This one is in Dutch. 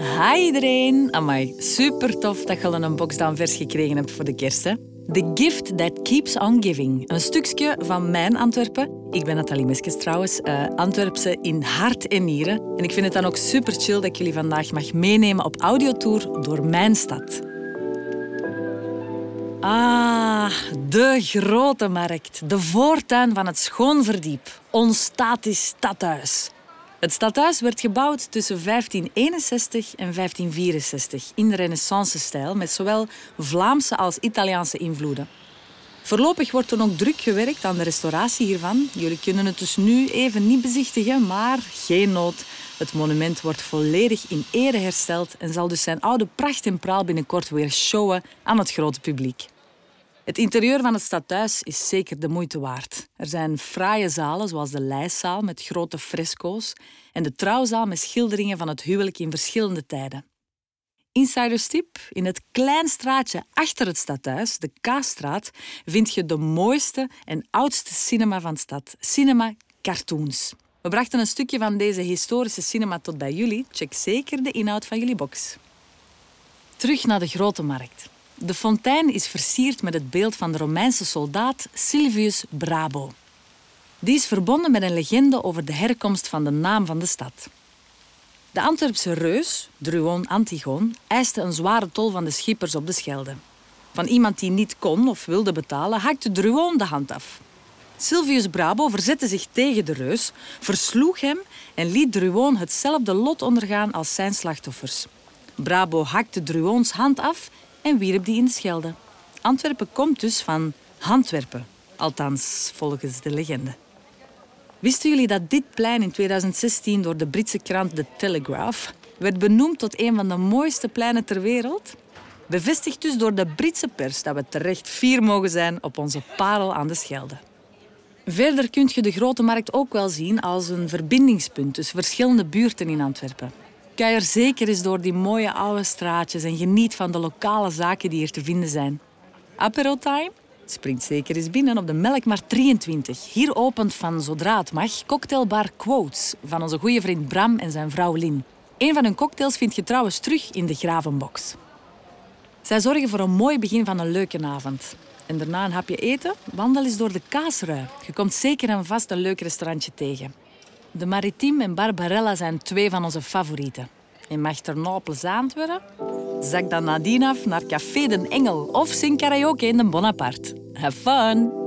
Hi iedereen. Amai, super tof dat je al een boxdown vers gekregen hebt voor de kerst. The Gift That Keeps On Giving. Een stukje van mijn Antwerpen. Ik ben Nathalie Meskes trouwens, uh, Antwerpse in hart en nieren. En ik vind het dan ook super chill dat ik jullie vandaag mag meenemen op audiotour door mijn stad. Ah, de grote markt. De voortuin van het Schoonverdiep. Ons statisch stadhuis. Het stadhuis werd gebouwd tussen 1561 en 1564 in de Renaissance-stijl met zowel Vlaamse als Italiaanse invloeden. Voorlopig wordt er ook druk gewerkt aan de restauratie hiervan. Jullie kunnen het dus nu even niet bezichtigen, maar geen nood. Het monument wordt volledig in ere hersteld en zal dus zijn oude pracht en praal binnenkort weer showen aan het grote publiek. Het interieur van het stadhuis is zeker de moeite waard. Er zijn fraaie zalen zoals de lijstzaal met grote fresco's en de trouwzaal met schilderingen van het huwelijk in verschillende tijden. Insiderstip: in het klein straatje achter het stadhuis, de Kaasstraat, vind je de mooiste en oudste cinema van de stad, Cinema Cartoons. We brachten een stukje van deze historische cinema tot bij jullie. Check zeker de inhoud van jullie box. Terug naar de grote markt. De fontein is versierd met het beeld van de Romeinse soldaat Silvius Brabo. Die is verbonden met een legende over de herkomst van de naam van de stad. De Antwerpse reus, Druon Antigoon, eiste een zware tol van de schippers op de Schelde. Van iemand die niet kon of wilde betalen, hakte Druon de hand af. Silvius Brabo verzette zich tegen de reus, versloeg hem en liet Druon hetzelfde lot ondergaan als zijn slachtoffers. Brabo hakte Druons hand af en wierp die in de Schelde. Antwerpen komt dus van Handwerpen, althans volgens de legende. Wisten jullie dat dit plein in 2016 door de Britse krant The Telegraph werd benoemd tot een van de mooiste pleinen ter wereld? Bevestigd dus door de Britse pers dat we terecht fier mogen zijn op onze parel aan de Schelde. Verder kun je de Grote Markt ook wel zien als een verbindingspunt tussen verschillende buurten in Antwerpen. Kijk er zeker eens door die mooie oude straatjes en geniet van de lokale zaken die hier te vinden zijn. Apero time? Springt zeker eens binnen op de Melkmarkt 23. Hier opent van zodra het mag cocktailbar Quotes van onze goede vriend Bram en zijn vrouw Lin. Een van hun cocktails vind je trouwens terug in de Gravenbox. Zij zorgen voor een mooi begin van een leuke avond. En daarna een hapje eten, wandel eens door de Kaasrui. Je komt zeker en vast een leuk restaurantje tegen. De Maritime en Barbarella zijn twee van onze favorieten. Nou plezant worden? Zak dan nadien af naar Café Den Engel of zing karaoke in de Bonaparte. Have fun!